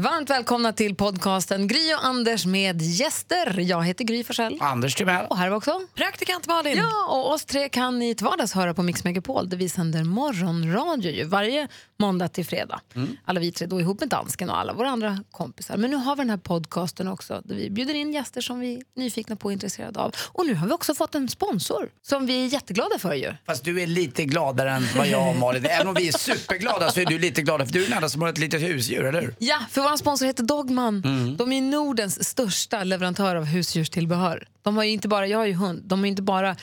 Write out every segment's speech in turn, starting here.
Varmt välkomna till podcasten Gry och Anders med gäster. Jag heter Gry Forssell. Anders Timell. Och här var också Praktikant Malin. Ja, och oss tre kan ni till vardags höra på Mix Megapol där vi sänder morgonradio ju, varje måndag till fredag. Alla vi tre då ihop med dansken och alla våra andra kompisar. Men nu har vi den här podcasten också där vi bjuder in gäster som vi är nyfikna på och intresserade av. Och nu har vi också fått en sponsor som vi är jätteglada för ju. Fast du är lite gladare än vad jag och Malin är. Även om vi är superglada så är du lite gladare för du är den enda som har ett litet husdjur, eller hur? Ja, för vår sponsor heter Dogman. De är Nordens största leverantör av husdjurstillbehör. De har ju inte bara, jag har ju hund, de har inte bara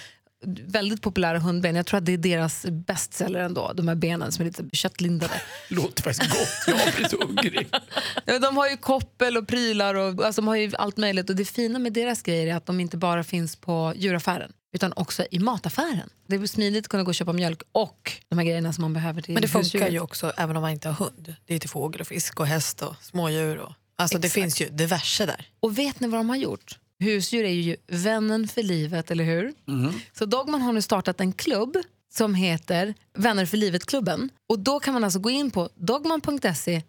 väldigt populära hundben. Jag tror att det är deras bästseller ändå, de här benen som är lite köttlindade. Låter faktiskt gott. Jag blir så hungrig. Ja, De har ju koppel och prylar och alltså, de har ju allt möjligt. Och det fina med deras grejer är att de inte bara finns på djuraffären utan också i mataffären. Det är smidigt att kunna gå och köpa mjölk och de här grejerna som man behöver till Men det funkar husdjuret. ju också även om man inte har hund. Det är till fågel och fisk och häst och smådjur. Och, alltså det finns ju diverse där. Och vet ni vad de har gjort? Husdjur är ju vännen för livet, eller hur? Så Dogman har nu startat en klubb som heter Vänner för livet-klubben. Och då kan man alltså gå in på dogman.se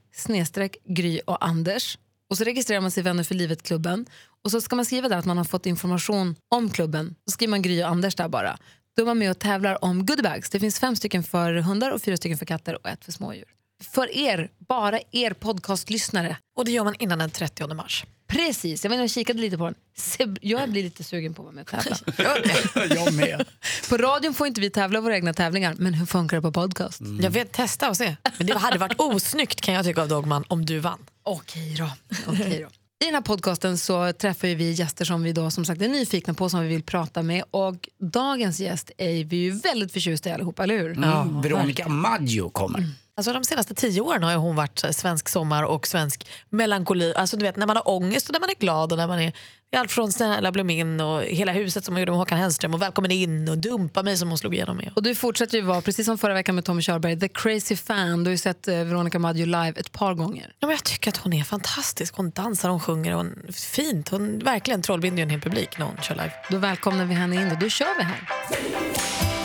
Gry och Anders och så registrerar man sig i Vänner för livet-klubben och så ska man skriva där att man har fått information om klubben. Så skriver man Gry och Anders där bara. Då är man med och tävlar om goodiebags. Det finns fem stycken för hundar och fyra stycken för katter och ett för smådjur. För er, bara er podcastlyssnare. Och det gör man innan den 30 mars. Precis, jag, vet, jag kikade lite på den. Jag blir lite sugen på att vara med och tävla. Jag med. På radion får inte vi tävla våra egna tävlingar, men hur funkar det på podcast? Jag vet, testa och se. Men det hade varit osnyggt kan jag tycka av Dogman om du vann. Okej då. Okej då. I den här podcasten så träffar vi gäster som vi då som sagt är nyfikna på, som vi vill prata med. Och dagens gäst är vi ju väldigt förtjusta i allihopa, eller hur? Mm, Veronica Maggio kommer. Alltså de senaste tio åren har hon varit här, svensk sommar och svensk melankoli. Alltså du vet när man har ångest och när man är glad och när man är allt från Snälla Blommin och Hela huset som hon gjorde med Håkan Hellström och Välkommen in och Dumpa mig som hon slog igenom med. Och du fortsätter ju vara, precis som förra veckan med Tommy Körberg, the crazy fan. Du har ju sett eh, Veronica Maggio live ett par gånger. Ja, men jag tycker att hon är fantastisk. Hon dansar, hon sjunger, hon fint. Hon verkligen trollbinder ju en hel publik när hon kör live. Då välkomnar vi henne in och då kör vi här.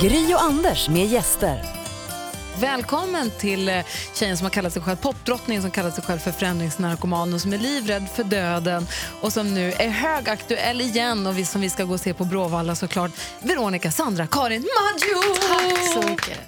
Gry och Anders med gäster. Välkommen till eh, tjejen som har kallat sig själv popdrottningen som kallar sig själv för förändringsnarkoman och som är livrädd för döden och som nu är högaktuell igen och vi, som vi ska gå och se på Bråvalla såklart. Veronica Sandra Karin Maggio! Tack så mycket.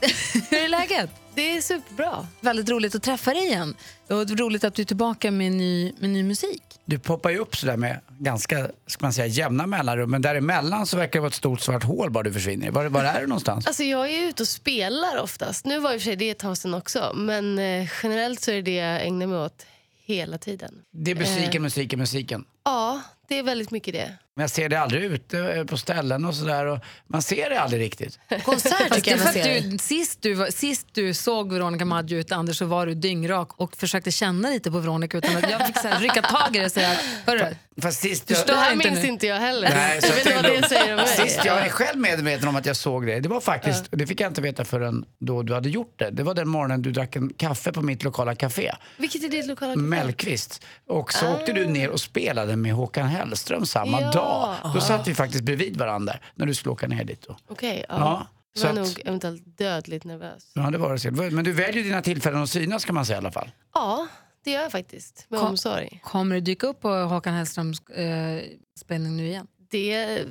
Hur är läget? Det är superbra. Väldigt roligt att träffa dig igen. Och roligt att du är tillbaka med ny, med ny musik. Du poppar ju upp sådär med ganska ska man säga, jämna mellanrum men däremellan så verkar det vara ett stort svart hål bara du försvinner. Var, var är du någonstans? Alltså jag är ute och spelar oftast. Nu var i och för sig det ett tag sedan också. Men eh, generellt så är det det jag ägnar mig åt hela tiden. Det är musiken, musiken, musiken. Ja, det är väldigt mycket det. Men jag ser det aldrig ute eh, på ställen och sådär och man ser det aldrig riktigt. Konsert tycker jag man ser. du, sist, du, var- sist du såg Veronica Maggio ute, Anders, så var du dyngrak och försökte känna lite på Veronica utan att jag fick så här, rycka tag i det och säga Hörru, Fast sist Du jag, stör Det här inte minns nu. inte jag heller. Nej, så jag vet vad är det säger om mig. Sist jag Ja. är själv medveten om att jag såg det, det var faktiskt, och det fick jag inte veta förrän då du hade gjort det. Det var den morgonen du drack en kaffe på mitt lokala café, Vilket är ditt lokala café? Mellqvist. Och så åkte du ner och spelade med Håkan Hellström samma Ja. dag. Då satt vi faktiskt bredvid varandra när du skulle åka ner dit. Då. Okej, ja. Ja, Jag så var att- nog eventuellt dödligt nervös. Ja, det var det. så. Men du väljer dina tillfällen att synas kan man säga i alla fall. Ja, det gör jag faktiskt. Med Kom- omsorg. kommer du dyka upp på Håkan Hellströms eh, spelning nu igen? Det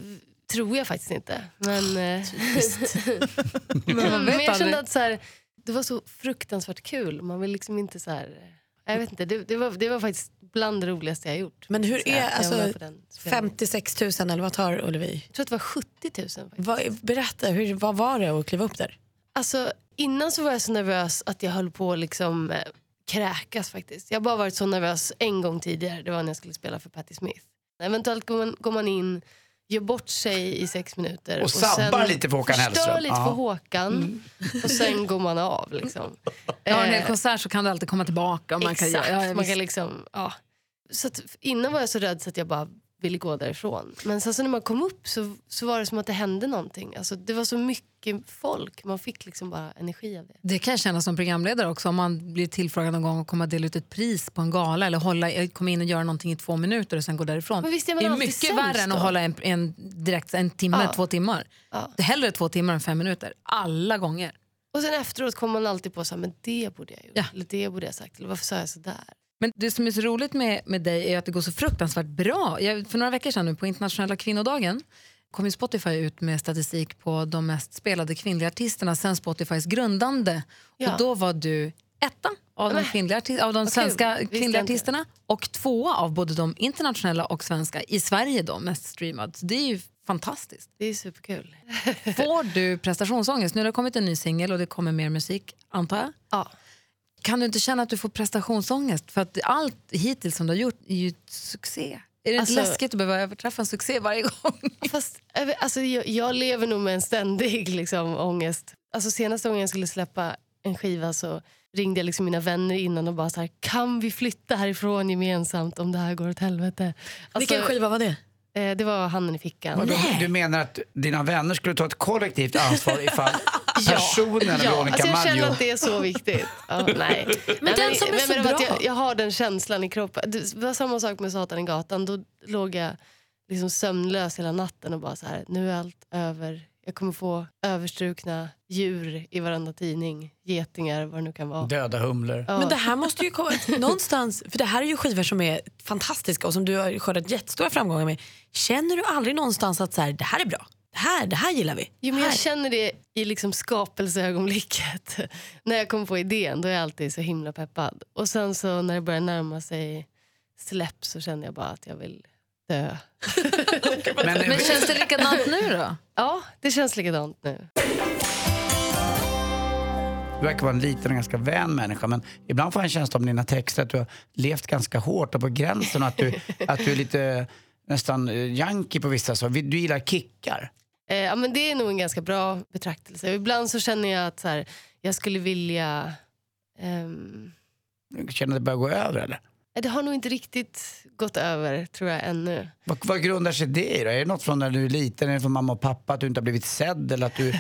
tror jag faktiskt inte. Men, eh, Men man men vet jag kände aldrig. att så här, det var så fruktansvärt kul. Man vill liksom inte så här... Jag vet inte, det, det, var, det var faktiskt bland det roligaste jag gjort. Men hur är alltså, på den spelningen. 56 000 eller vad tar Ullevi? Jag tror att det var 70 000. Faktiskt. Vad, berätta, hur, vad var det att kliva upp där? Alltså, innan så var jag så nervös att jag höll på att liksom, eh, kräkas faktiskt. Jag har bara varit så nervös en gång tidigare. Det var när jag skulle spela för Patti Smith. Eventuellt går man, går man in, gör bort sig i sex minuter. Och sabbar lite för Håkan förstör Hellström. lite Ja. för Håkan. Och sen går man av. Liksom. Ja, en hel Eh, konsert så kan du alltid komma tillbaka. Och man kan, Exakt. ja, ja, man kan liksom, ja. så att innan var jag så rädd så att jag bara ville gå därifrån. Men sen så när man kom upp så, så var det som att det hände någonting. Alltså, det var så mycket folk, man fick liksom bara energi av det. Det kan jag känna som programledare också. Om man blir tillfrågad någon gång att dela ut ett pris på en gala eller hålla, komma in och göra någonting i två minuter och sen gå därifrån. Men visst är man det är mycket värre än att hålla en, en, direkt en timme, Ja. två timmar. Ja. Det är hellre två timmar än fem minuter. Alla gånger. Och sen efteråt kommer man alltid på så här, men det borde jag gjort. Ja. Eller det borde jag sagt. Eller varför sa jag sådär? Men det som är så roligt med, med dig är att det går så fruktansvärt bra. Jag, för några veckor sedan nu på internationella kvinnodagen kom ju Spotify ut med statistik på de mest spelade kvinnliga artisterna sen Spotifys grundande. Ja. Och då var du etta av de, Men, kvinnliga, av de vad svenska kvinnliga inte. artisterna och tvåa av både de internationella och svenska i Sverige då, mest streamad. Så det är ju fantastiskt. Det är superkul. Får du prestationsångest? Nu har det kommit en ny singel och det kommer mer musik, antar jag. Ja. Kan du inte känna att du får prestationsångest? För att allt hittills som du har gjort är ju ett succé. Är det Alltså- inte läskigt att behöva överträffa en succé varje gång? Fast alltså, jag, jag lever nog med en ständig liksom, ångest. Alltså, senaste gången jag skulle släppa en skiva så ringde jag liksom mina vänner innan och bara så här, kan vi flytta härifrån gemensamt om det här går åt helvete? Alltså, Vilken skiva var det? eh, det var handen i fickan. Vadå? Du menar att dina vänner skulle ta ett kollektivt ansvar ifall personen Ja, Veronica alltså jag känner att det är så viktigt. Ja, nej. Men den som är så men, men, att bra. Jag, jag har den känslan i kroppen. Det var samma sak med Satan i gatan. Då låg jag liksom sömnlös hela natten och bara så här, nu är allt över. Jag kommer få överstrukna djur i varenda tidning. Getingar, vad det nu kan vara. Döda humlor. Ja. Men det här måste ju komma någonstans, för det här är ju skivor som är fantastiska och som du har skördat jättestora framgångar med. Känner du aldrig någonstans att så här, det här är bra? Det här, det här gillar vi? Jo, men jag känner det i liksom skapelseögonblicket. när jag kom på idén, då är jag alltid så himla peppad. Och sen så när det börjar närma sig släpp så känner jag bara att jag vill dö. Men, Men känns det likadant nu då? Ja, det känns likadant nu. Du verkar vara en liten och ganska vän människa men ibland får jag en känsla av dina texter att du har levt ganska hårt och på gränsen och att du, att du är lite nästan eh, junkie på vissa saker. Du gillar kickar. Eh, ja, men det är nog en ganska bra betraktelse. Ibland så känner jag att så här, jag skulle vilja... ehm, Känner att det börjar gå över eller? det har nog inte riktigt gått över, tror jag, ännu. Vad, vad grundar sig det i då? Är det något från när du är liten? Är det från mamma och pappa att du inte har blivit sedd? Eller att du,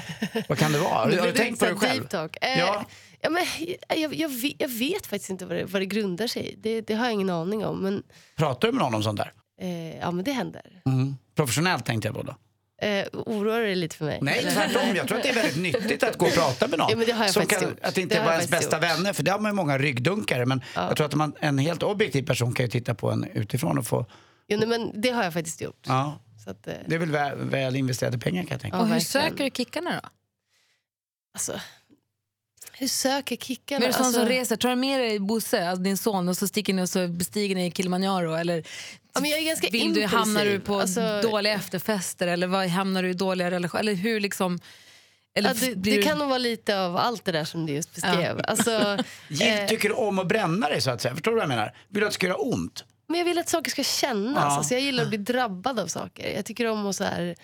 vad kan det vara? Har du, har du tänkt på det själv? deep. Eh, Ja. ja, men, jag, jag, vet, jag vet faktiskt inte vad det, vad det grundar sig i. Det, det har jag ingen aning om. Men, Pratar du med någon om sånt där? eh, ja, men det händer. Mm. Professionellt tänkte jag på då. Eh, oroar det lite för mig? Nej, eller? tvärtom. Jag tror att det är väldigt nyttigt att gå och prata med någon. Ja, men det har jag som faktiskt kan, gjort. Att det inte Det ens bästa gjort. vänner, för det har man ju många ryggdunkare. Men Ja. jag tror att man, en helt objektiv person kan ju titta på en utifrån och få... Jo, nej, men det har jag faktiskt gjort. Ja, Så att, eh, det är väl väl, väl investerade pengar kan jag tänka Ja, och hur söker du kickarna då? alltså, hur söker kickarna? Men är det sån Alltså, som reser? Tar du med dig Bosse, alltså din son, och så sticker ni och så bestiger ni Kilimanjaro? Eller Ja, men jag är ganska vill du, hamnar du på Alltså- dåliga efterfester? Eller vad, hamnar du i dåliga relationer? Eller hur liksom... Eller ja, det, det du- kan nog vara lite av allt det där som du just beskrev. Alltså, Gill, eh, tycker du om att bränna dig så att säga? Förstår du vad jag menar? Vill du att det ska göra ont? Men jag vill att saker ska kännas. Ja. Alltså, jag gillar att bli drabbad av saker. Jag tycker om att så här...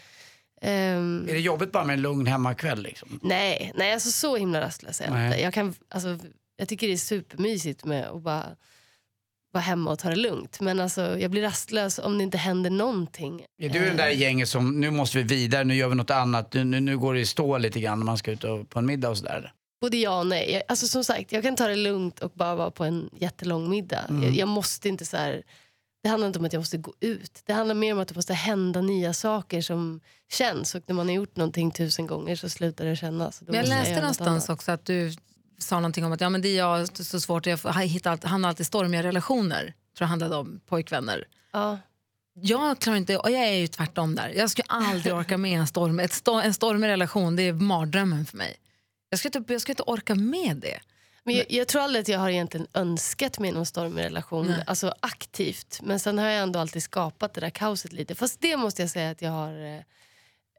ehm, Är det jobbigt bara med en lugn hemmakväll liksom? nej, nej alltså, så himla rastlös är jag inte. Jag, kan, alltså, jag tycker det är supermysigt med att bara vara hemma och ta det lugnt. Men alltså, jag blir rastlös om det inte händer någonting. Är du den där i gänget som, nu måste vi vidare, nu gör vi något annat, nu, nu, nu går det i stå lite grann när man ska ut och, på en middag och sådär? Både ja och nej. Jag, alltså, som sagt, jag kan ta det lugnt och bara vara på en jättelång middag. Jag, jag måste inte så här, Det handlar inte om att jag måste gå ut. Det handlar mer om att det måste hända nya saker som känns. Och när man har gjort någonting tusen gånger så slutar det kännas. Då Men jag läste någonstans annat. också att du sa någonting om att ja, men det är jag så svårt, jag hittar alltid, hamnar alltid stormiga relationer. Tror jag handlade om pojkvänner. Ja. Jag klarar inte, och jag är ju tvärtom där. Jag skulle aldrig orka med en, storm, ett sto, en stormig relation, det är mardrömmen för mig. Jag skulle inte, jag skulle inte orka med det. Men jag, jag tror aldrig att jag har egentligen önskat mig någon stormig relation Nej. alltså aktivt. Men sen har jag ändå alltid skapat det där kaoset lite. Fast det måste jag säga att jag har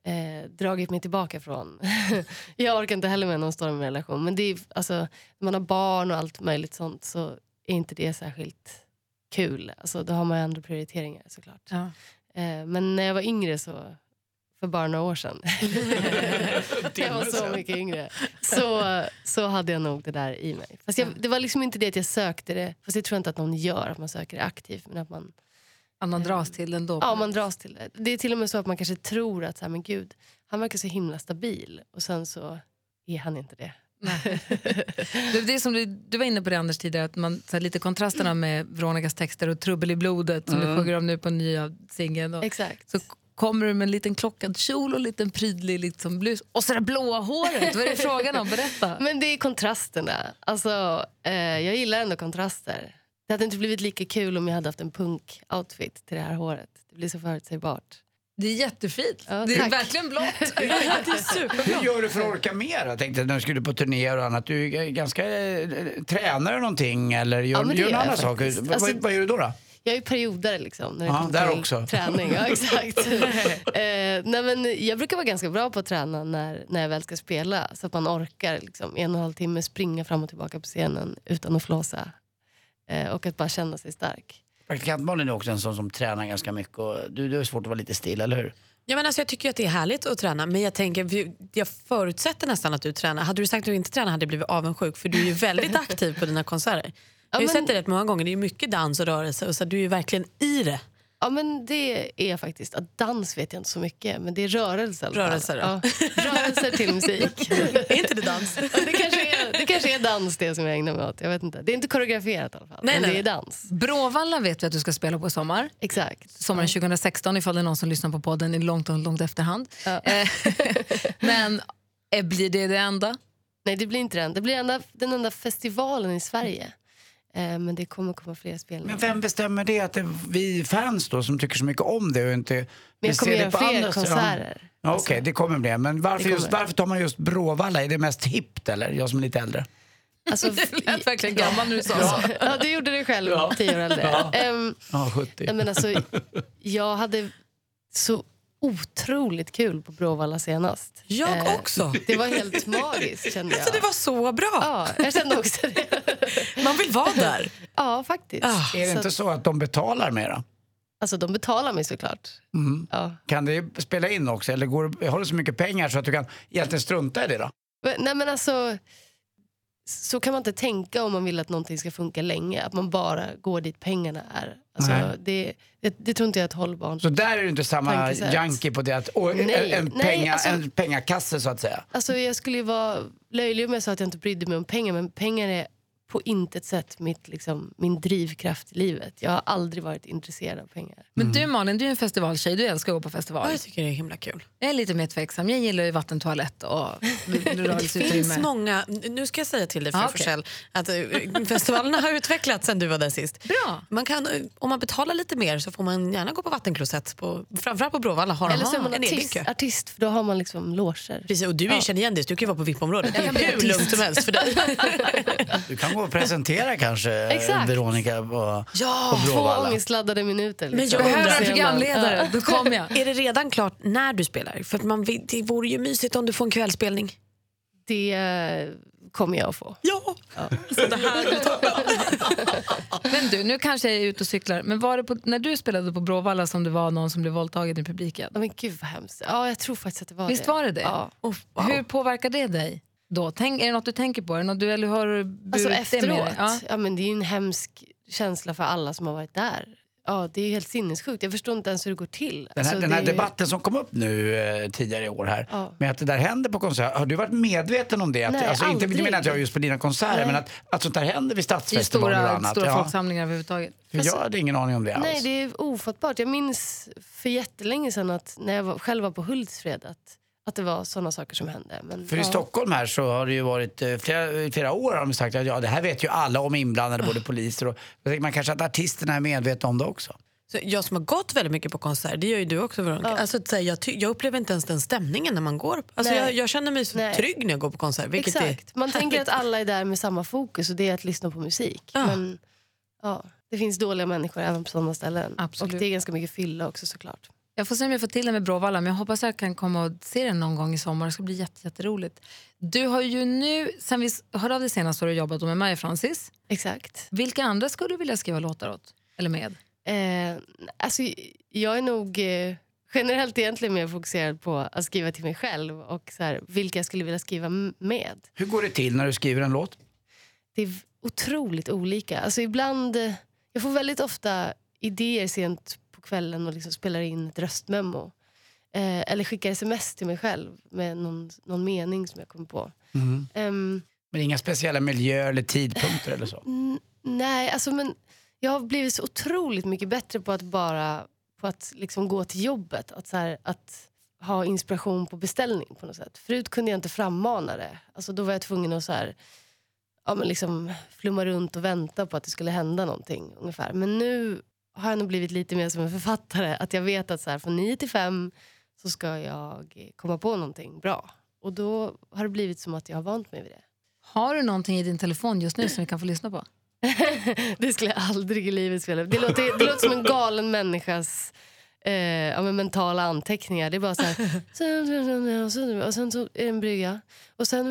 eh, dragit mig tillbaka från. jag orkar inte heller med någon stormig relation. Men det är, alltså, när man har barn och allt möjligt sånt så är inte det särskilt kul. Alltså, då har man ju andra prioriteringar såklart. Ja. Eh, men när jag var yngre så för bara några år sedan. jag var så mycket yngre. Så, så hade jag nog det där i mig. Fast jag, det var liksom inte det att jag sökte det. Fast det tror jag inte att någon gör, att man söker det aktivt. Men att man Man dras till den då? Ja, man dras till det. Det är till och med så att man kanske tror att så här, men gud, han verkar så himla stabil och sen så är han inte det. Det, det är som du, du var inne på det Anders tidigare, att man, så här, lite kontrasterna med Veronicas texter och Trubbel i blodet som du sjunger om nu på nya singeln. Exakt. Så kommer du med en liten klockad kjol och en liten prydlig liksom, blus. Och så det blåa håret, vad är det frågan om? Berätta. Men det är kontrasterna. Alltså, eh, jag gillar ändå kontraster. Det hade inte blivit lika kul om jag hade haft en punk-outfit till det här håret. Det blir så förutsägbart. Det är jättefint. Ja, det är verkligen blått. det är superbra. Hur gör du för att orka med då? Tänkte när du skulle på turnéer och annat. Du är ganska... Eh, tränar du någonting eller gör, Ja, gör du andra jag saker? Alltså- vad, vad gör du då? då? Jag är perioder liksom, när det Ja, kommer där till också. träning. Ja, exakt. eh, nej, men jag brukar vara ganska bra på att träna när, när jag väl ska spela. Så att man orkar liksom, en och en halv timme springa fram och tillbaka på scenen utan att flåsa. Eh, och att bara känna sig stark. Praktikant Malin är också en sån som tränar ganska mycket. Och du, du har svårt att vara lite still, eller hur? Ja, men alltså, jag tycker att det är härligt att träna men jag, tänker, jag förutsätter nästan att du tränar. Hade du sagt att du inte tränar hade jag blivit avundsjuk för du är ju väldigt aktiv på dina konserter. Jag har Ja, men- sett det rätt många gånger, det är mycket dans och rörelse och så du är ju verkligen i det. Ja, men det är faktiskt. Att dans vet jag inte så mycket, men det är rörelse. i alla fall. Rörelser, ja. Rörelser till musik. är inte det dans? Ja, det, kanske är, det kanske är dans det som jag ägnar mig åt. Jag vet inte. Det är inte koreograferat i alla fall. Nej, men nej, det är dans. Bråvalla vet vi att du ska spela på i sommar. Exakt. Sommaren 2016 ifall det är någon som lyssnar på podden i långt, långt, långt efterhand. Ja. Eh, Men eh, blir det det enda? Nej, det blir inte den. Det blir enda, den enda festivalen i Sverige. Eh, men det kommer komma fler spelningar. Men vem bestämmer det? Att det är vi fans då som tycker så mycket om det och inte Men jag kommer göra fler andra konserter. Ja, Okej, Alltså, det kommer bli. Men varför, just, varför tar man just Bråvalla? Är det mest hippt eller? Jag som är lite äldre. alltså, Det lät verkligen gammal när du sa så. ja, du gjorde det själv, tio år äldre. Ehm, Ja, 70. nej, men alltså, jag hade så otroligt kul på Bråvalla senast. Jag Eh, också. Det var helt magiskt kände jag. Alltså, det var så bra. Ja, jag kände också det. Man vill vara där. Ja, faktiskt. Ah. Är det Så inte så att de betalar mera? Alltså de betalar mig såklart. Mm. Ja. Kan det spela in också? Eller går, har du så mycket pengar så att du kan egentligen strunta i det då? Men- Nej men alltså, så kan man inte tänka om man vill att någonting ska funka länge. Att man bara går dit pengarna är. Alltså, det, det, det tror inte jag är ett hållbart. Så där är du inte samma Tankesätt. junkie på det att och, Nej, en, nej, penga, alltså- en pengakasse så att säga. Alltså, jag skulle ju vara löjlig om jag sa att jag inte brydde mig om pengar. Men pengar är på intet sätt mitt, liksom, min drivkraft i livet. Jag har aldrig varit intresserad av pengar. Men du Malin, du är en festivaltjej, du älskar att gå på festival. Ja, jag tycker det är himla kul. Jag är lite mer tveksam, jag gillar ju vattentoalett och Det finns många, nu ska jag säga till dig för Ja, okej. Forsell, att eh, festivalerna har utvecklats sen du var där sist. Bra. Man kan, eh, om man betalar lite mer så får man gärna gå på vattenklosett. På, framförallt på Bråvalla har Eller så är man en artist, kö. artist för då har man liksom loger. Precis, och du Ja. känner igen dig, du kan ju vara på VIP-området. Det är hur lugnt som helst för dig. Du kan gå och presentera kanske Exakt. Veronica på, Ja, på Två Bråvalla. ångestladdade minuter. Men Liksom. jag Behöver undrar- en programledare, då kommer jag. Är det redan klart när du spelar? För att man, det vore ju mysigt om du får en kvällsspelning. Det eh, kommer jag att få. Ja! Så det här. Men du, nu kanske jag är ute och cyklar, men var det på, när du spelade på Bråvalla som det var någon som blev våldtagen i publiken? Ja, men gud vad hemskt. Ja, jag tror faktiskt att det var Visst det. var det det? Ja. Oh, wow. Hur påverkar det dig? Då? Tänk, är det något du tänker på? Är det något du, eller har du Alltså efteråt? Ja. ja. men det är ju en hemsk känsla för alla som har varit där. Ja, det är ju helt sinnessjukt. Jag förstår inte ens hur det går till. Den här, Alltså, den här är- debatten som kom upp nu eh, tidigare i år här, Ja. med att det där händer på konserter. Har du varit medveten om det? Att, Nej, alltså, inte aldrig. jag menar inte jag just på dina konserter, Nej. men att, att sånt där händer vid stadsfestivaler och stora, annat. stora ja. folksamlingar överhuvudtaget. För jag hade ingen aning om det alls. Nej, det är ofattbart. Jag minns för jättelänge sedan att när jag var, själv var på Hultsfred att, att det var såna saker som hände. Men, För i ja. Stockholm här så har det ju varit eh, flera, i flera år har de sagt att ja, det här vet ju alla om inblandade, både poliser och... Jag tänker man kanske att artisterna är medvetna om det också. Så jag som har gått väldigt mycket på konsert, det gör ju du också Veronica. Ja. Alltså, att säga, jag, ty- jag upplever inte ens den stämningen när man går. Alltså, Nej. jag, jag känner mig så Nej. trygg när jag går på konsert. Vilket Exakt. Är Man tänker att alla är där med samma fokus och det är att lyssna på musik. Ja. Men ja, det finns dåliga människor även på sådana ställen. Absolut. Och det är ganska mycket fylla också såklart. Jag får se om jag får till det med Bråvalla, men jag hoppas jag kan komma och se den någon gång i sommar. Det ska bli jätte, jätteroligt. Du har ju nu, sen vi hörde av dig senast, har du jobbat med Maja Francis. Exakt. Vilka andra skulle du vilja skriva låtar åt? Eller med? Eh, alltså, jag är nog eh, generellt egentligen mer fokuserad på att skriva till mig själv och så här, vilka jag skulle vilja skriva med. Hur går det till när du skriver en låt? Det är otroligt olika. Alltså ibland, eh, jag får väldigt ofta idéer sent kvällen och liksom spelar in ett röstmemo. Eh, eller skickar sms till mig själv med någon, någon mening som jag kommer på. Mm. Ehm, Men inga speciella miljöer eller tidpunkter eller så? Nej, alltså men jag har blivit så otroligt mycket bättre på att bara på att liksom gå till jobbet. Att, så här, att ha inspiration på beställning på något sätt. Förut kunde jag inte frammana det. Alltså då var jag tvungen att så här, ja, men liksom flumma runt och vänta på att det skulle hända någonting. ungefär. Men nu har jag nog blivit lite mer som en författare. Att jag vet att så här, från 9 till 5 så ska jag komma på någonting bra. Och då har det blivit som att jag har vant mig vid det. Har du någonting i din telefon just nu som vi kan få lyssna på? det skulle jag aldrig i livet spela. Det låter, det låter som en galen människas eh, ja, men mentala anteckningar. Det är bara så här... Och sen, och sen så är det en brygga. Och sen...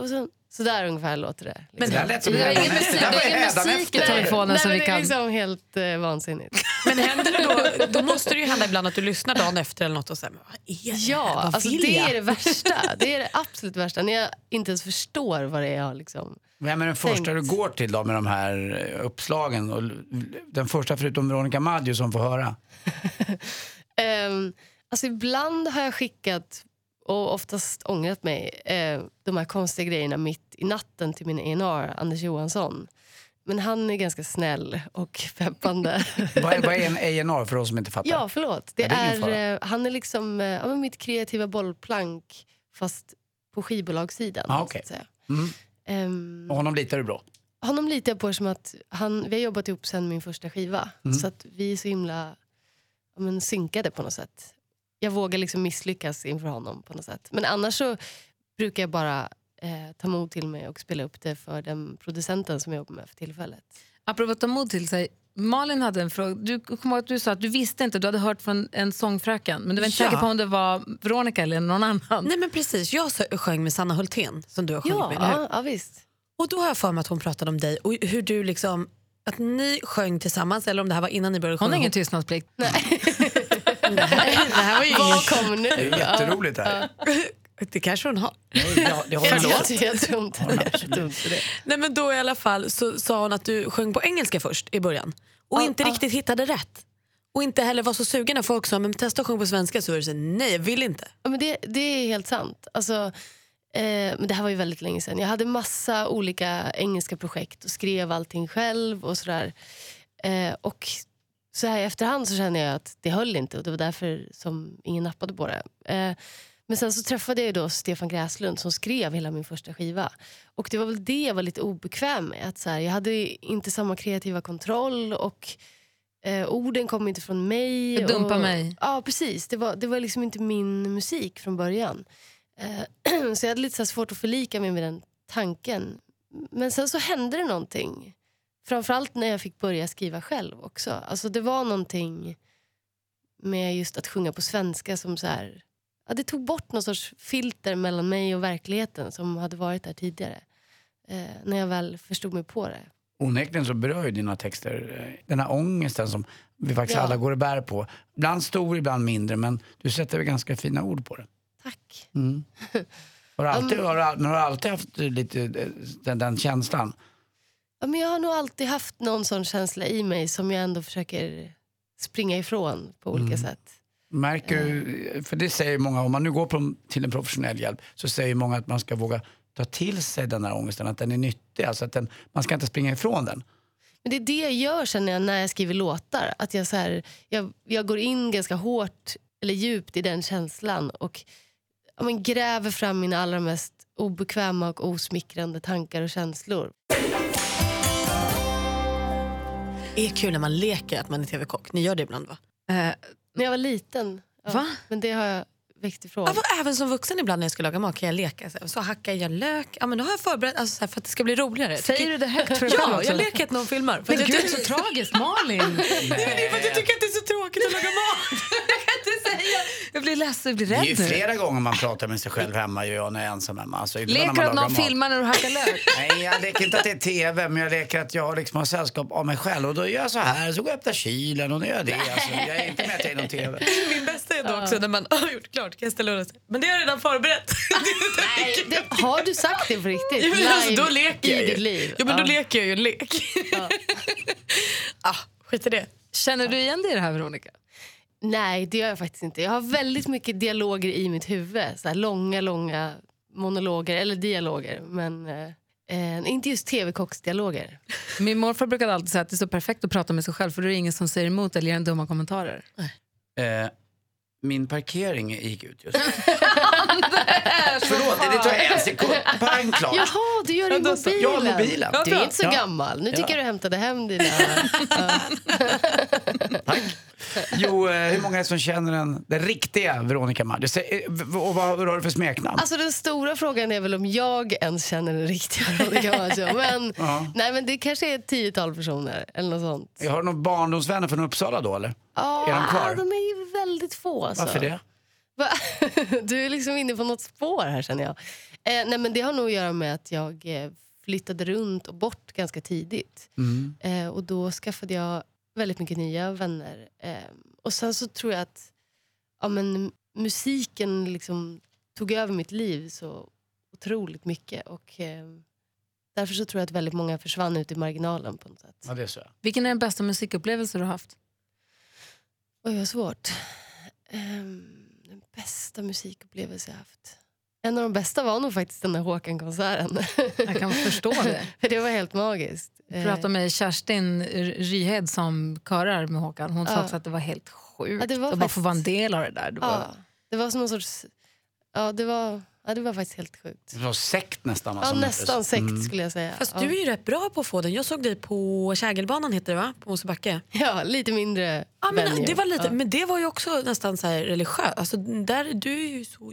Och sen så där ungefär låter det. Det där lät som Det är ingen musik, det det är ingen musik i telefonen Nej, som men vi det är kan... liksom helt eh, vansinnigt. Men händer det då, då måste det ju hända ibland att du lyssnar dagen efter eller något och säger, "Men vad är det? Ja, Vad alltså det jag?" är det värsta. Det är det absolut värsta. När jag inte ens förstår vad det är jag liksom... Vem är den första Tänkt. du går till då med de här eh, uppslagen? Och den första förutom Veronica Maggio som får höra? Um, alltså ibland har jag skickat, och oftast ångrat mig, eh, de här konstiga grejerna mitt i natten till min ENR, Anders Johansson. Men han är ganska snäll och peppande. Vad är, vad är en A&R för oss som inte fattar? ja, förlåt. Det Ja, det är eh, han är liksom eh, ja, mitt kreativa bollplank fast på skivbolagssidan. Ah, säga. Mm. Ehm, Och honom litar du bra? honom litar jag på som att han, vi har jobbat ihop sen min första skiva. Mm. Så att vi är så himla ja, men, synkade på något sätt. Jag vågar liksom misslyckas inför honom på något sätt. Men annars så brukar jag bara eh, ta mod till mig och spela upp det för den producenten som jag jobbar med för tillfället. Apropå att ta mod till sig. Malin hade en fråga. Du ihåg att du sa att du visste inte, du hade hört från en sångfröken. Men du var inte Ja. säker på om det var Veronica eller någon annan. Nej men precis, jag sjöng med Sanna Hultén som du har sjungit Ja, med. ja, ja, visst. Och då har jag för mig att hon pratade om dig och hur du liksom att ni sjöng tillsammans eller om det här var innan ni började Hon sjunga har ingen tystnadsplikt. det, det här var ju Vad kommer nu? Det är jätteroligt det här. det kanske hon har. Ja, det har Jag, jag jag, jag tror inte det. Jag. Nej men då i alla fall så sa hon att du sjöng på engelska först i början och Ja, inte ja. riktigt hittade rätt. Och inte heller var så sugen när folk sa men testa att sjunga på svenska så var det så nej jag vill inte. Ja, men det, det är helt sant. Alltså, eh, men det här var ju väldigt länge sedan. Jag hade massa olika engelska projekt och skrev allting själv och sådär. Eh, och så här i efterhand så känner jag att det höll inte och det var därför som ingen nappade på det. Eh, men sen så träffade jag då Stefan Gräslund som skrev hela min första skiva. Och det var väl det jag var lite obekväm med. Att så här, jag hade inte samma kreativa kontroll och eh, orden kom inte från mig. Dumpa och, mig. Ja, precis. Det var, det var liksom inte min musik från början. Eh, så jag hade lite så svårt att förlika mig med den tanken. Men sen så hände det någonting. Framförallt när jag fick börja skriva själv också. Alltså det var någonting med just att sjunga på svenska som så här, ja, det tog bort någon sorts filter mellan mig och verkligheten som hade varit där tidigare. Eh, när jag väl förstod mig på det. Onekligen så berör ju dina texter eh, den här ångesten som vi faktiskt Ja. alla går och bär på. Ibland stor, ibland mindre, men du sätter väl ganska fina ord på det. Tack. Mm. Har, du alltid, har, du, har du alltid haft lite eh, den, den känslan? Ja, men jag har nog alltid haft någon sån känsla i mig som jag ändå försöker springa ifrån på olika Mm. sätt. Märker för det säger många, om man nu går på, till en professionell hjälp så säger många att man ska våga ta till sig den här ångesten, att den är nyttig, alltså att den, man ska inte springa ifrån den. Men det är det jag gör känner jag när jag skriver låtar. Att jag, så här, jag, jag går in ganska hårt eller djupt i den känslan och ja, men gräver fram mina allra mest obekväma och osmickrande tankar och känslor. Är kul när man leker att man är tv-kock. Ni gör det ibland va? Eh, När jag var liten. Ja, Va? Men det har jag väckt ifrån. Ja, även som vuxen ibland när jag ska laga mat kan jag leka. Så, så hackar jag lök. Ja, men då har jag förberett alltså, så här, för att det ska bli roligare. säger du det högt för dig Ja, också? jag leker att någon filmar. För Men att gud, det är så tragiskt. Malin! Nej, det är för att jag tycker att det är så tråkigt att laga mat. jag kan inte säga. Jag blir ledsen, jag blir Det är ju rädd nu. flera gånger man pratar med sig själv hemma, gör jag när jag är ensam hemma. Alltså, Leker man du att någon mat. filmar när du hackar lök? Nej, jag leker inte att det är TV, men jag leker att jag liksom har sällskap av mig själv. Och då gör jag så här, så går jag och öppnar kylen och då gör jag det. Alltså, jag är inte med att jag är någon TV. Min bästa är då också när man har gjort klart, kan jag ställa undan. Men det har jag redan förberett. Nej, det, har du sagt det på riktigt? Jo, men alltså, då leker jag ju. liv? Jo, men då Ja. leker jag ju en lek. Ja. ah, skit i det. Känner du igen dig i det här Veronica? Nej, det gör jag faktiskt inte. Jag har väldigt mycket dialoger i mitt huvud. Så här långa, långa monologer eller dialoger. Men eh, eh, inte just tv-kocksdialoger. Min morfar brukade alltid säga att det är så perfekt att prata med sig själv för då är det ingen som säger emot eller ger en dumma kommentarer. Eh, min parkering gick ut just nu. Förlåt, det tar en sekund. Pang, klart. Jaha, du gör det i mobilen. Ja, mobilen. Du är inte så Ja. gammal. Nu tycker Ja. jag du hämtade hem dina... Jo, eh, hur många är det som känner den, den riktiga Veronica Maggio? Eh, Och vad, vad har du för smeknamn? Alltså den stora frågan är väl om jag ens känner den riktiga Veronica Maggio. Men, Ja. nej, men det kanske är ett tiotal personer eller något sånt. Jag har du några barndomsvänner från Uppsala då eller? Ja, Är de kvar? de är ju väldigt få. Alltså. Varför det? Va? Du är liksom inne på något spår här känner jag. Eh, nej, men det har nog att göra med att jag eh, flyttade runt och bort ganska tidigt. Mm. Eh, och då skaffade jag väldigt mycket nya vänner. Eh, och sen så tror jag att ja, men, musiken liksom tog över mitt liv så otroligt mycket. Och eh, därför så tror jag att väldigt många försvann ut i marginalen på något sätt. Ja, det är så. Vilken är den bästa musikupplevelse du har haft? Oj, vad svårt. Ehm, den bästa musikupplevelse jag haft. En av de bästa var nog faktiskt den där Håkan-konserten. Jag kan förstå det. För det var helt magiskt. Jag pratade med Kerstin Ryhed som körar med Håkan. Hon sa Ja. också att det var helt sjukt Ja, det var att bara få vara en del av det där. Det var, ja, det var som någon sorts... Ja, det var, ja, det var faktiskt helt sjukt. Det var sekt nästan. Ja, som nästan sekt Mm. skulle jag säga. Fast ja. du är ju rätt bra på att få den. Jag såg dig på Kägelbanan heter det va? På Mosebacke. Ja, lite mindre Ja, men, venue. det var lite, Ja. men det var ju också nästan så här religiöst. Alltså, där, du är ju så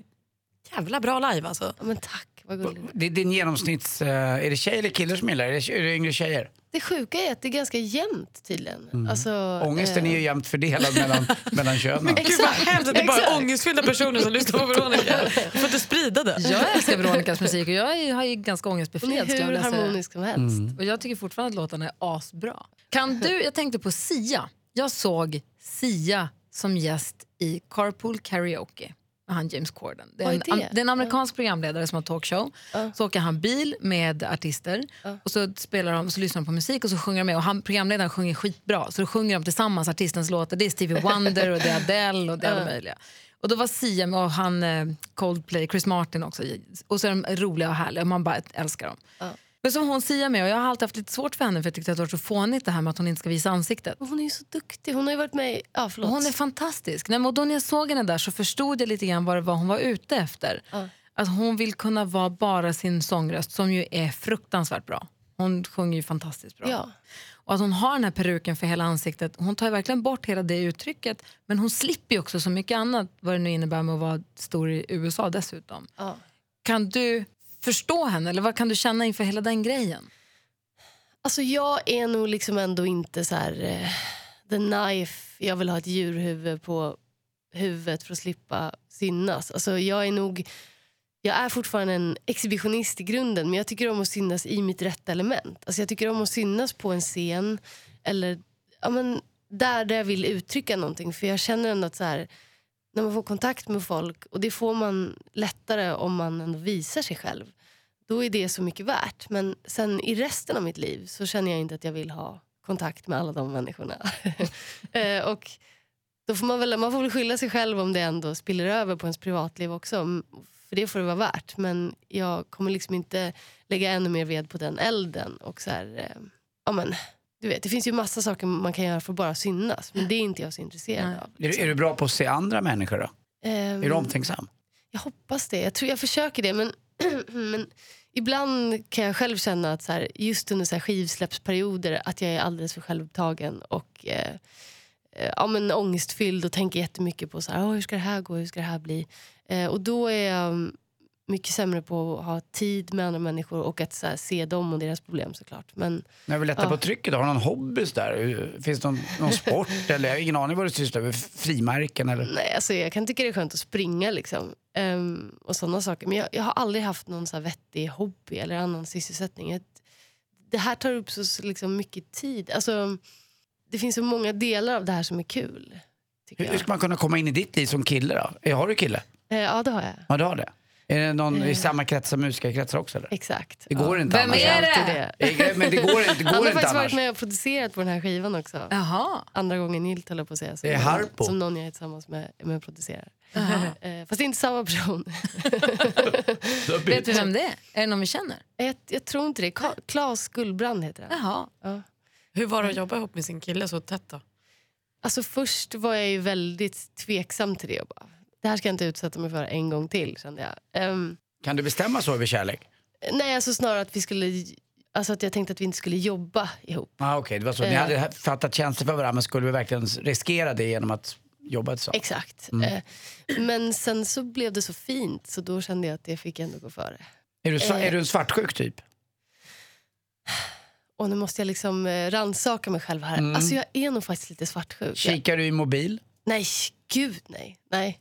jävla bra live alltså. Ja, men tack, vad gulligt. Det är din genomsnitts... eh, är det tjejer eller killar som gillar det? Är det, är det yngre tjejer? Det sjuka är att det är ganska jämnt tydligen. Alltså, Ångesten eh, är ju jämnt fördelad mellan, mellan könen. Gud vad hemskt det är bara ångestfyllda personer som lyssnar på Veronica. Du får inte sprida det. Jag älskar Veronicas musik och jag är, har ju ganska ångestbefriad. jag hur säga. harmonisk som helst. Och jag tycker fortfarande att låtarna är asbra. Kan du, jag tänkte på Sia. Jag såg Sia som gäst i Carpool Karaoke han James Corden. Det är, en, det? det är en amerikansk programledare som har talkshow. Så åker han bil med artister och så spelar de, så lyssnar de på musik och så sjunger de med. Och han, programledaren sjunger skitbra så då sjunger de tillsammans artistens låtar. Det är Stevie Wonder och det är Adele och det är alla möjliga. Och då var Sia med och han eh, Coldplay, Chris Martin också. Och så är de roliga och härliga och man bara älskar dem. Men som hon Sia med och jag har alltid haft lite svårt för henne för jag tyckte att det var så fånigt det här med att hon inte ska visa ansiktet. Hon är ju så duktig. Hon har ju varit med i... Ja, förlåt. Hon är fantastisk. Nej, men då när jag såg henne där så förstod jag lite grann vad det var hon var ute efter. Att hon vill kunna vara bara sin sångröst som ju är fruktansvärt bra. Hon sjunger ju fantastiskt bra. Ja. Och att hon har den här peruken för hela ansiktet. Hon tar verkligen bort hela det uttrycket. Men hon slipper också så mycket annat vad det nu innebär med att vara stor i USA dessutom. Ja. Kan du förstå henne eller vad kan du känna inför hela den grejen? Alltså jag är nog liksom ändå inte så här... uh, the knife, jag vill ha ett djurhuvud på huvudet för att slippa synas. Alltså jag är nog... Jag är fortfarande en exhibitionist i grunden men jag tycker om att synas i mitt rätta element. Alltså jag tycker om att synas på en scen eller ja, men där, där jag vill uttrycka någonting. För jag känner ändå att så här, när man får kontakt med folk och det får man lättare om man ändå visar sig själv då är det så mycket värt. Men sen i resten av mitt liv så känner jag inte att jag vill ha kontakt med alla de människorna. eh, och då får man, väl, man får väl skylla sig själv om det ändå spiller över på ens privatliv också. För det får det vara värt. Men jag kommer liksom inte lägga ännu mer ved på den elden. Och så här, eh, ja, men, du vet, det finns ju massa saker man kan göra för att bara synas. Men det är inte jag så intresserad Nej. av. Är, du- är du bra på att se andra människor då? Ehm, Är du omtänksam? Jag hoppas det. Jag, tror, jag försöker det. Men, men ibland kan jag själv känna att så här, just under så här skivsläppsperioder att jag är alldeles för självupptagen och eh, eh, ja, men ångestfylld och tänker jättemycket på så här, "Åh, hur ska det här gå, hur ska det här bli. Eh, och då är jag mm, mycket sämre på att ha tid med andra människor och att här, se dem och deras problem såklart. Men När vi lättar Ja. på trycket, har du någon hobby där? Finns det någon, någon sport eller jag har ingen aning vad du sysslar med? Frimärken eller? nej, alltså, jag kan tycka det är skönt att springa liksom. Ehm, och sådana saker. Men jag, jag har aldrig haft någon så här vettig hobby eller annan sysselsättning. Jag, det här tar upp så liksom mycket tid. Alltså, det finns så många delar av det här som är kul. Hur, hur ska man kunna komma in i ditt liv som kille då? Har du kille? Eh, ja, det har jag. Ja, du har det. Är det någon i samma krets som musikerkretsar också eller? Exakt. Det går inte Vem annars. är det? Det? Men det går, inte- det Han går har inte faktiskt annars. varit med och producerat på den här skivan också. Jaha. Andra gången gillt höll jag på att säga. Som, Det är Harpo. Som någon jag är tillsammans med, med och producerar. Eh, Fast det är inte samma person. Vet vi vem det är? Är det någon vi känner? jag, jag tror inte det. Ka- Claes Gullbrand heter han. Jaha. Ja. Hur var det att jobba ihop med sin kille så tätt då? Alltså först var jag ju väldigt tveksam till det. Och bara, det här ska jag inte utsätta mig för en gång till kände jag. Ehm, Kan du bestämma så över kärlek? nej, alltså snarare att vi skulle... Alltså att jag tänkte att vi inte skulle jobba ihop. Ah, Okej, det var så. Ni Eh. hade fattat känslor för varandra men skulle vi verkligen riskera det genom att jobba tillsammans? Exakt. Eh, men sen så blev det så fint så då kände jag att det fick ändå gå före. Är du, Eh. är du en svartsjuk typ? Och nu måste jag liksom rannsaka mig själv här. Alltså jag är nog faktiskt lite svartsjuk. Kikar du i mobil? nej, gud nej. Nej,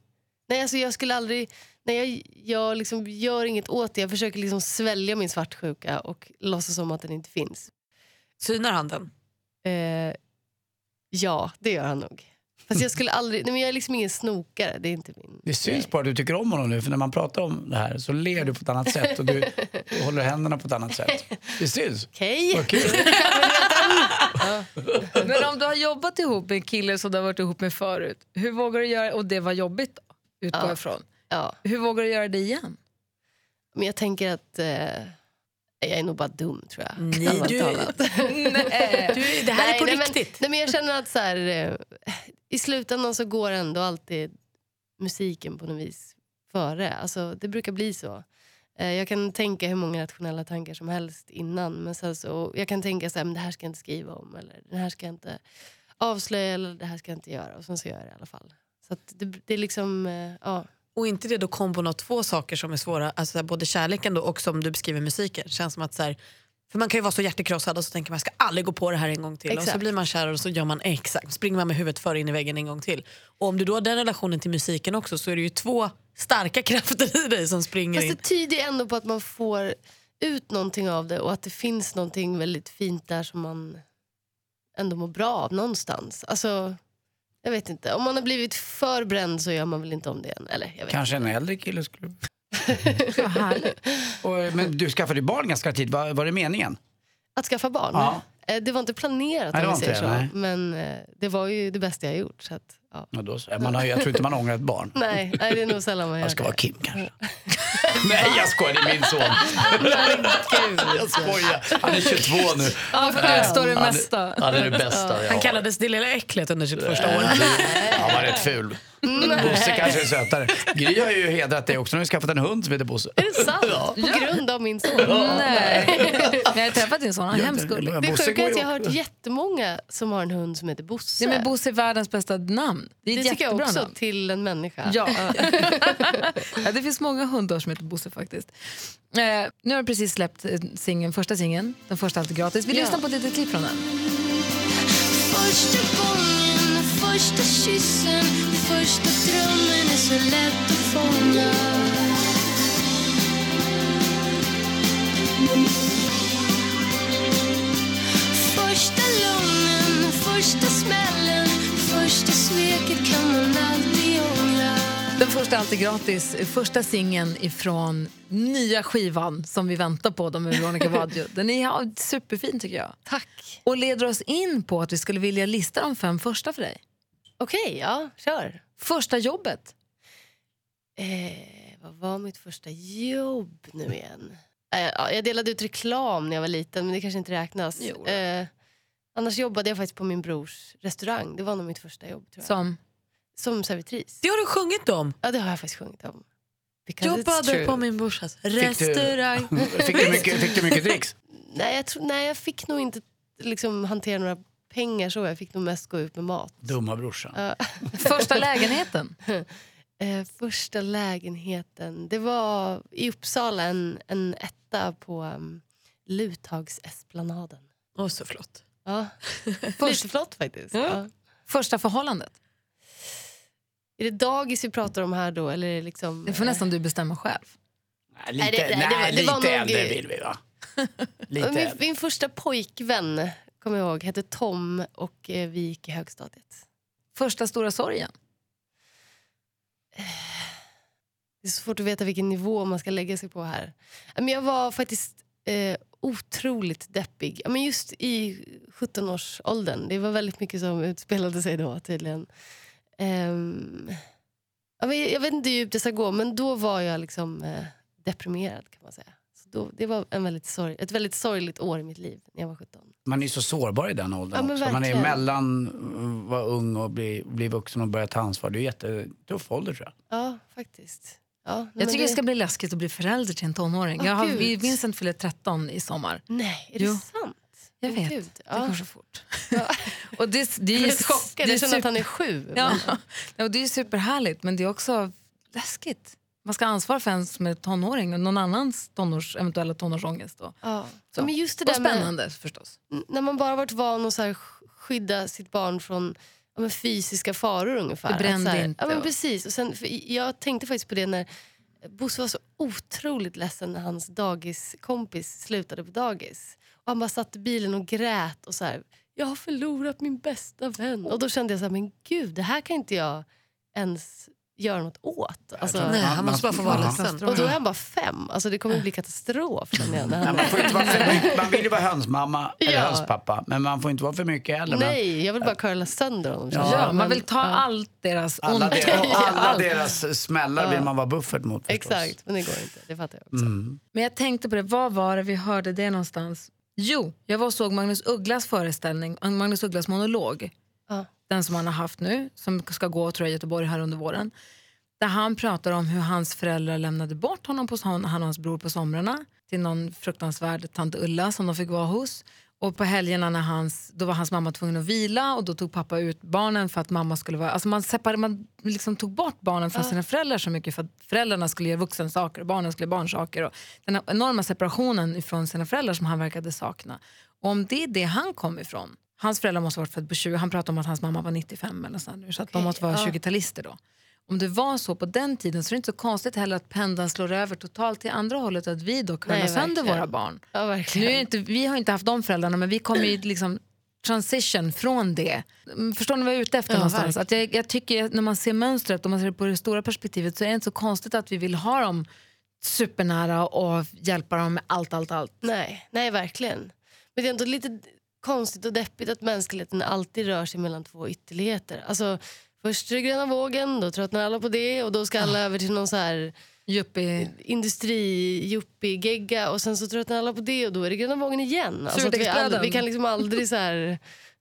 nej alltså jag skulle aldrig... Nej, jag jag liksom gör inget åt det. Jag försöker liksom svälja min svartsjuka och låtsas som att den inte finns. Synar han den? Eh, ja, det gör han nog. Fast jag skulle aldrig... Nej, men jag är liksom ingen snokare. Det är inte min... Det syns bara att du tycker om honom nu för när man pratar om det här så ler du på ett annat sätt och du håller händerna på ett annat sätt. Det syns. Okej. Vad kul. Men om du har jobbat ihop med en kille som du har varit ihop med förut, hur vågar du göra, och det var jobbigt utgår Ja. ifrån. Ja. Hur vågar du göra det igen? Men jag tänker att... Eh, jag är nog bara dum, tror jag. Nej, du- talat. Du, det här är på nej, riktigt. Men, nej, men jag känner att så här, eh, i slutändan så går ändå alltid musiken på något vis före. Alltså, det brukar bli så. Eh, jag kan tänka hur många rationella tankar som helst innan. Men sen så, jag kan tänka så här, men det här ska jag inte skriva om. Eller det här ska jag inte avslöja. Eller det här ska jag inte göra. Och sen så gör jag det i alla fall. Så det, det är liksom, eh, ja. Och inte det då kombo av två saker som är svåra, alltså både kärleken då och som du beskriver musiken. Känns som att så här, för man kan ju vara så hjärtekrossad och så tänker man jag ska aldrig gå på det här en gång till. Och så Exakt. blir man kär och så gör man exakt, springer man med huvudet före in i väggen en gång till. Och om du då har den relationen till musiken också så är det ju två starka krafter i dig som springer Fast in. det tyder ju ändå på att man får ut någonting av det och att det finns någonting väldigt fint där som man ändå mår bra av någonstans. Alltså, jag vet inte. Om man har blivit för bränd så gör man väl inte om det än. Eller, jag vet Kanske en äldre kille skulle... Härligt. Och, men du skaffade ju barn ganska tidigt, var, var det meningen? Att skaffa barn? Ja. Eh, Det var inte planerat Nej, det om var vi säger inte så. nej. Men eh, det var ju det bästa jag gjort. Så att, ja. Ja, då, så. man har, ju- jag tror inte man ångrar ett barn. nej, nej, det är nog sällan man gör Jag ska det. vara Kim kanske. Nej jag skojar, det är min son. jag skojar. Han är 22 nu. Ja, för att utstå det Han är- mesta. Han är det bästa. Ja. Han kallades det lilla äcklet under sitt första år. Han var rätt ful. Bosse kanske är sötare. Gry har ju hedrat dig också. Nu har vi skaffat en hund som heter Bosse. Är det sant? På grund av min son? Nej. Men jag har träffat din son, han är hemskt gullig. Det Bosse sjuka går är att ju jag har hört jättemånga som har en hund som heter Bosse. Ja, men Bosse är världens bästa namn. Det är det ett tycker jag jättebra också namn. till en människa. Ja. ja, det finns många hundar som heter Bosse faktiskt. Eh, nu har du precis släppt eh, singeln, första singeln, den första alltid gratis. Vi Ja. lyssnar på ett litet klipp från den. Första gången, första kyssen, första drömmen är så lätt att fånga Första lögnen, första smällen, första sveket kan man alltid ångra Den första alltid gratis, första singeln ifrån nya skivan som vi väntar på då med Veronica Maggio. Den är ja, superfin tycker jag. Tack. Och leder oss in på att vi skulle vilja lista de fem första för dig. Okej, ja, kör. Första jobbet. Eh, vad var mitt första jobb nu igen? Eh, ja, jag delade ut reklam när jag var liten, men det kanske inte räknas. Jo. Eh, annars jobbade jag faktiskt på min brors restaurang. Det var nog mitt första jobb. Tror jag. Som, Som servitris. Det har du sjungit om. Ja, det har jag faktiskt sjungit om. Because Jobbade på min brorsas Fick restaurang. du, fick, du mycket, fick du mycket dricks? Nej, jag, tror, nej, jag fick nog inte liksom, hantera några pengar så. Jag fick nog mest gå ut med mat. Dumma brorsan. Ja. första lägenheten. Eh, första lägenheten, det var i Uppsala en, en etta på um, Luthagsesplanaden. Åh, så flott. Ja. Lite flott faktiskt. Ja. Första förhållandet. Är det dagis vi pratar om här då? Eller är det liksom, Det får nästan du bestämma själv. Nej, lite, Nej, det- nej, det var- nej, det var lite nog- äldre vill vi va? Lite min, min första pojkvän, kommer jag ihåg, hette Tom och eh, vi gick i högstadiet. Första stora sorgen. Det är så svårt att veta vilken nivå man ska lägga sig på här. Men jag var faktiskt eh, otroligt deppig. Men just i 17-årsåldern. Det var väldigt mycket som utspelade sig då tydligen. Men jag vet inte hur djupt det ska gå, men då var jag liksom eh, deprimerad kan man säga. Då, det var en väldigt sorg, ett väldigt sorgligt år i mitt liv när jag var 17. Man är ju så sårbar i den åldern Ja, också. Man är mellan att vara ung och bli, bli vuxen och börja ta ansvar. Det är en jättetuff ålder tror jag. Ja, faktiskt. Ja, nej, Jag tycker det ska bli läskigt att bli förälder till en tonåring. Åh, jag har, Gud. Vincent fyller 13 i sommar. Nej, är det Jo. sant? Jag vet, Gud. det Ja. går så fort. Ja. Och det, det, är Jag ju är chockad, det jag känner att super- han är sju. Ja, men- ja, och det är superhärligt men det är också läskigt. Man ska ha ansvar för en som är tonåring och någon annans tonårs, eventuella tonårsångest. Då. Ja. Så. Men just det Och där med, spännande förstås. när man bara varit van att så här sk- skydda sitt barn från ja, fysiska faror ungefär. Det brände här, inte Ja, men och- precis. Och sen, jag tänkte faktiskt på det när Bosse var så otroligt ledsen när hans dagiskompis slutade på dagis. Och han bara satt i bilen och grät och så här, jag har förlorat min bästa vän. Och då kände jag så här, men gud, det här kan inte jag ens göra något åt. Alltså, Nej, han måste bara få vara ledsen. och då är han bara fem. Alltså, det kommer bli katastrof. Nej, man, får inte vara för mycket, man vill ju vara höndsmamma eller Ja. hönspappa, men man får inte vara för mycket heller. Nej, jag vill bara curla sönder honom. Ja. Ja, man Men- vill ta ja. allt deras alla, ont. deras, och alla Allt. deras smällar vill man vara buffert mot förstås. Exakt, men det går inte. Det fattar jag också. Mm. Men jag tänkte på det, vad var det vi hörde det någonstans? Jo, jag var och såg Magnus Ugglas föreställning, Magnus Ugglas monolog. Den som han har haft nu, som ska gå tror jag, Göteborg här under våren. Där han pratar om hur hans föräldrar lämnade bort honom, på, han och hans bror på somrarna till någon fruktansvärd tant Ulla som de fick vara hos. Och på helgerna när hans, då var hans mamma tvungen att vila och då tog pappa ut barnen för att mamma skulle vara... Alltså man, separ, man liksom tog bort barnen från sina föräldrar så mycket för att föräldrarna skulle göra vuxensaker och barnen skulle göra barnsaker. Och den enorma separationen ifrån sina föräldrar som han verkade sakna. Och om det är det han kom ifrån, hans föräldrar måste ha varit födda på 20, han pratar om att hans mamma var 95 eller så, nu, så att de måste vara ja. 20-talister då. Om det var så på den tiden så är det inte så konstigt heller att pendeln slår över totalt till andra hållet att vi då Nej, sönder våra barn. Ja, Nu är inte, vi har inte haft de föräldrarna men vi kommer ju liksom transition från det. Mm, Förstår ni vad jag är ute efter Ja, någonstans? Att jag, jag tycker när man ser mönstret, om man ser det på det stora perspektivet så är det inte så konstigt att vi vill ha dem supernära och hjälpa dem med allt, allt, allt. Nej, nej, verkligen. Men det är ändå lite konstigt och deppigt att mänskligheten alltid rör sig mellan två ytterligheter. Alltså, först är det gröna vågen, då tröttnar alla på det och då ska alla över till någon så här Yuppie. industri-yuppie-gegga och sen så tröttnar alla på det och då är det gröna vågen igen. Alltså vi, aldrig, vi kan liksom aldrig så här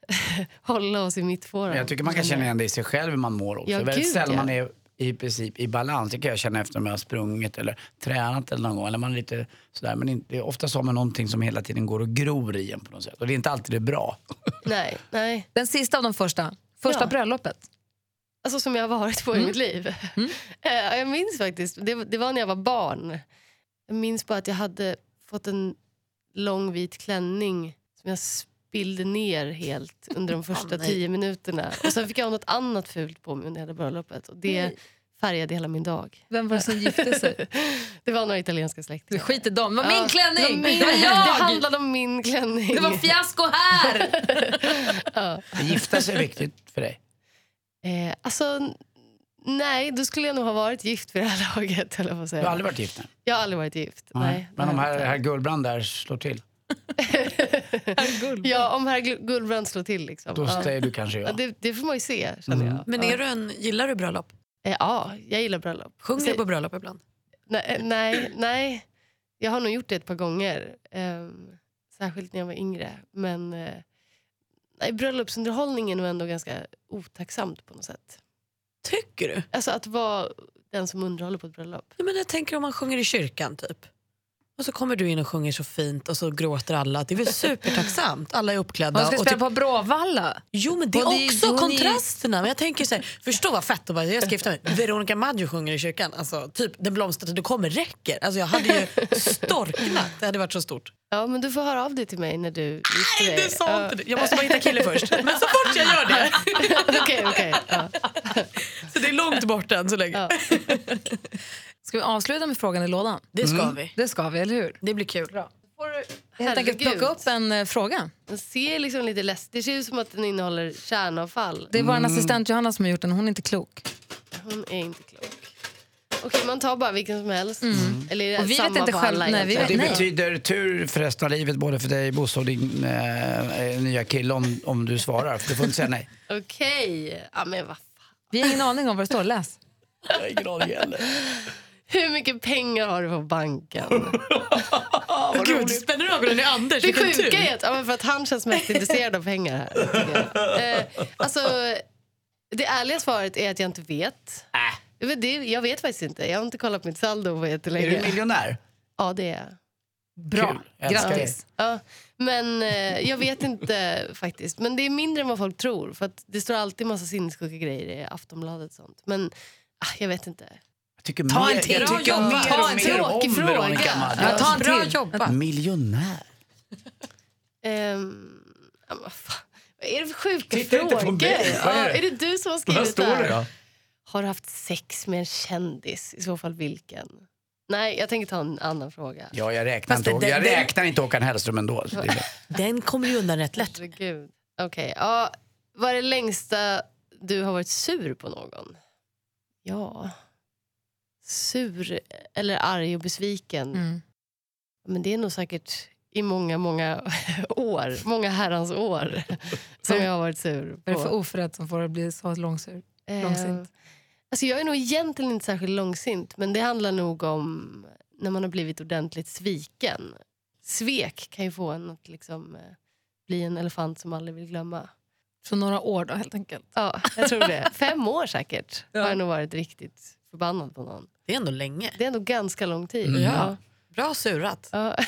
hålla oss i mittfåran. Jag tycker man kan känna igen det i sig själv hur man mår också. Ja, väldigt sällan ja. man är i princip i balans. Det kan jag känna efter om jag har sprungit eller tränat eller någon gång. Eller man är lite sådär. Men inte- det är ofta så har man någonting som hela tiden går och gror i en på något sätt. Och det är inte alltid det bra. Nej, nej. Den sista av de första, första Ja. bröllopet. Alltså som jag har varit på i mitt liv. Eh, jag minns faktiskt, det, det var när jag var barn. Jag minns bara att jag hade fått en lång vit klänning som jag spillde ner helt under de första nej. tio minuterna. Och sen fick jag ha något annat fult på mig under hela bröllopet. Och det färgade hela min dag. Vem var det som gifte sig? Det var några italienska släktingar. Skit i dem, det var Ja, min klänning! Det, var min, Det var det jag! handlade om min klänning. Det var fiasko här! Att Gifta sig är viktigt för dig. eh, alltså, nej, då skulle jag nog ha varit gift för det här laget. Eller vad Du säger har jag. aldrig varit gift? Nej. jag har aldrig varit gift. Nej, Men det om har herr Gullbrand där slår till, Ja, om herr Gul- Gullbrand slår till. Liksom. då ja. säger du kanske Ja, ja. det, det får man ju se, känner jag. Men ja. är du en, gillar du bröllop? Eh, ja, jag gillar bröllop. Sjunger Så- du på bröllop ibland? Nej, eh, nej, nej. Jag har nog gjort det ett par gånger. Ehm, särskilt när jag var yngre. Men eh, nej, bröllopsunderhållning är nog ändå ganska otacksamt på något sätt. Tycker du? Alltså att vara den som underhåller på ett bröllop. Nej, men jag tänker om man sjunger i kyrkan typ. Och så kommer du in och sjunger så fint och så gråter alla. Det är väl supertacksamt. Alla är uppklädda. Man ska och spela typ- på Bråvalla. Jo men det är Och det också är- kontrasterna. Men jag tänker så här, förstå vad fett att bara, jag ska gifta mig. Veronica Maggio sjunger i kyrkan. Alltså, typ den blomstertid du kommer räcker. Alltså, jag hade ju storknat. Det hade varit så stort. Ja, men du får höra av dig till mig när du gifter dig. Nej, du sa inte det. Jag måste bara hitta kille först. Men så fort jag gör det. Okej, okej. ja. Så det är långt bort än så länge. Ja. Ska vi avsluta med frågan i lådan? Det ska vi. Det ska vi, eller hur? Det blir kul. Helt enkelt plocka upp en eh, fråga. Den ser liksom lite less. Det ser ut som att den innehåller kärnavfall. Det är vår assistent Johanna som har gjort den, hon är inte klok. Hon är inte klok. Okej, man tar bara vilken som helst. Eller är det Och vi vet samma inte på själv- alla nej, vi egentligen? Det Nej. betyder tur för resten av livet både för dig, Bosse och din eh, eh, nya kille om, om du svarar. För du får inte säga nej. Okej, ja men vad fan. Vi har ingen aning om vad det står. Läs. Jag har ingen aning heller. Hur mycket pengar har du på banken? Gud, spänner du ögonen i Anders? Det sjuka är att, ja, men för att han känns mest intresserad av pengar här. Eh, alltså, det ärliga svaret är att jag inte vet. Äh. Men Det, jag vet faktiskt inte. Jag har inte kollat mitt saldo på Är jättelänge. du miljonär? Ja, det är jag. Bra. Kul. Grattis. Ja, men eh, jag vet inte faktiskt. Men det är mindre än vad folk tror. För att det står alltid massa sinnessjuka grejer i Aftonbladet och sånt. Men ah, jag vet inte. Tycker Ta en mer, till. jag Bra tycker jobbat. mer Ta och en mer tråkig om fråga. Veronica Maggio. Ja, ta en Bra till. jobbat. Miljonär? Men vad är det för sjuka Titta inte frågor? på mig. Är det? är det du som har Vad skrivit står här? det då? Har du haft sex med en kändis? I så fall vilken? Nej, jag tänker ta en annan fråga. Ja, jag räknar Fast inte, det- jag det- räknar inte Håkan Hellström ändå. Så det är Den kommer ju undan rätt lätt. Okej, ja. Vad är det längsta du har varit sur på någon? Ja. Sur eller arg och besviken. Mm. Men det är nog säkert i många, många år. Många herrans år som jag har varit sur på. Vad är det för oförrätt som får dig bli så långsur? Eh, långsint? Alltså jag är nog egentligen inte särskilt långsint men det handlar nog om när man har blivit ordentligt sviken. Svek kan ju få en att liksom, eh, bli en elefant som aldrig vill glömma. Så några år då helt enkelt. Ja, jag tror det. Fem år säkert har jag nog varit riktigt förbannad på någon. Det är ändå länge. Det är ändå ganska lång tid. Mm. Ja. Bra surat. Ja.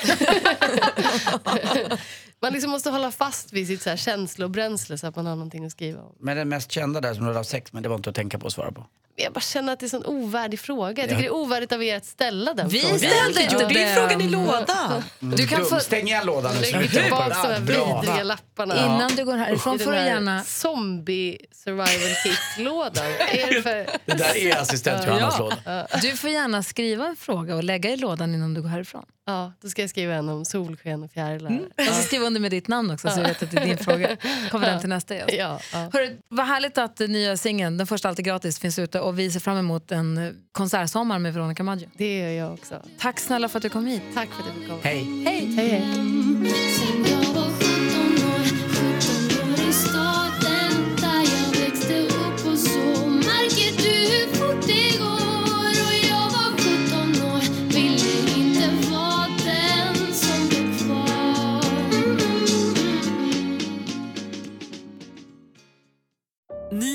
man liksom måste hålla fast vid sitt så här känslobränsle så att man har någonting att skriva om. Men den mest kända där som du hade haft sex med, det var inte att tänka på att svara på. Jag bara känner att det är en sån ovärdig fråga. Jag tycker det är ovärdigt av er att ställa den Vi frågan. ställde Du gjorde ju den. frågan i lådan. Du kan få, Stäng igen lådan nu. Lägg tillbaka de det. här vidriga lapparna. innan du går härifrån får den du gärna... zombie survival kit-lådan. är det för... Det där är assistent Johannas Ja. låda. Du får gärna skriva en fråga och lägga i lådan innan du går härifrån. Ja, då ska jag skriva en om solsken och fjärilar. Och så skriva under med ditt namn också så jag vet att det är din fråga. Kommer den till nästa gäst. Ja, ja. Hörru, vad härligt att den nya singeln, den första Alltid gratis, finns ute och vi ser fram emot en konsertsommar med Veronica Maggio. Det gör jag också. Tack snälla för att du kom hit. Tack för att jag fick komma. Hej. Hej! Hej, hej.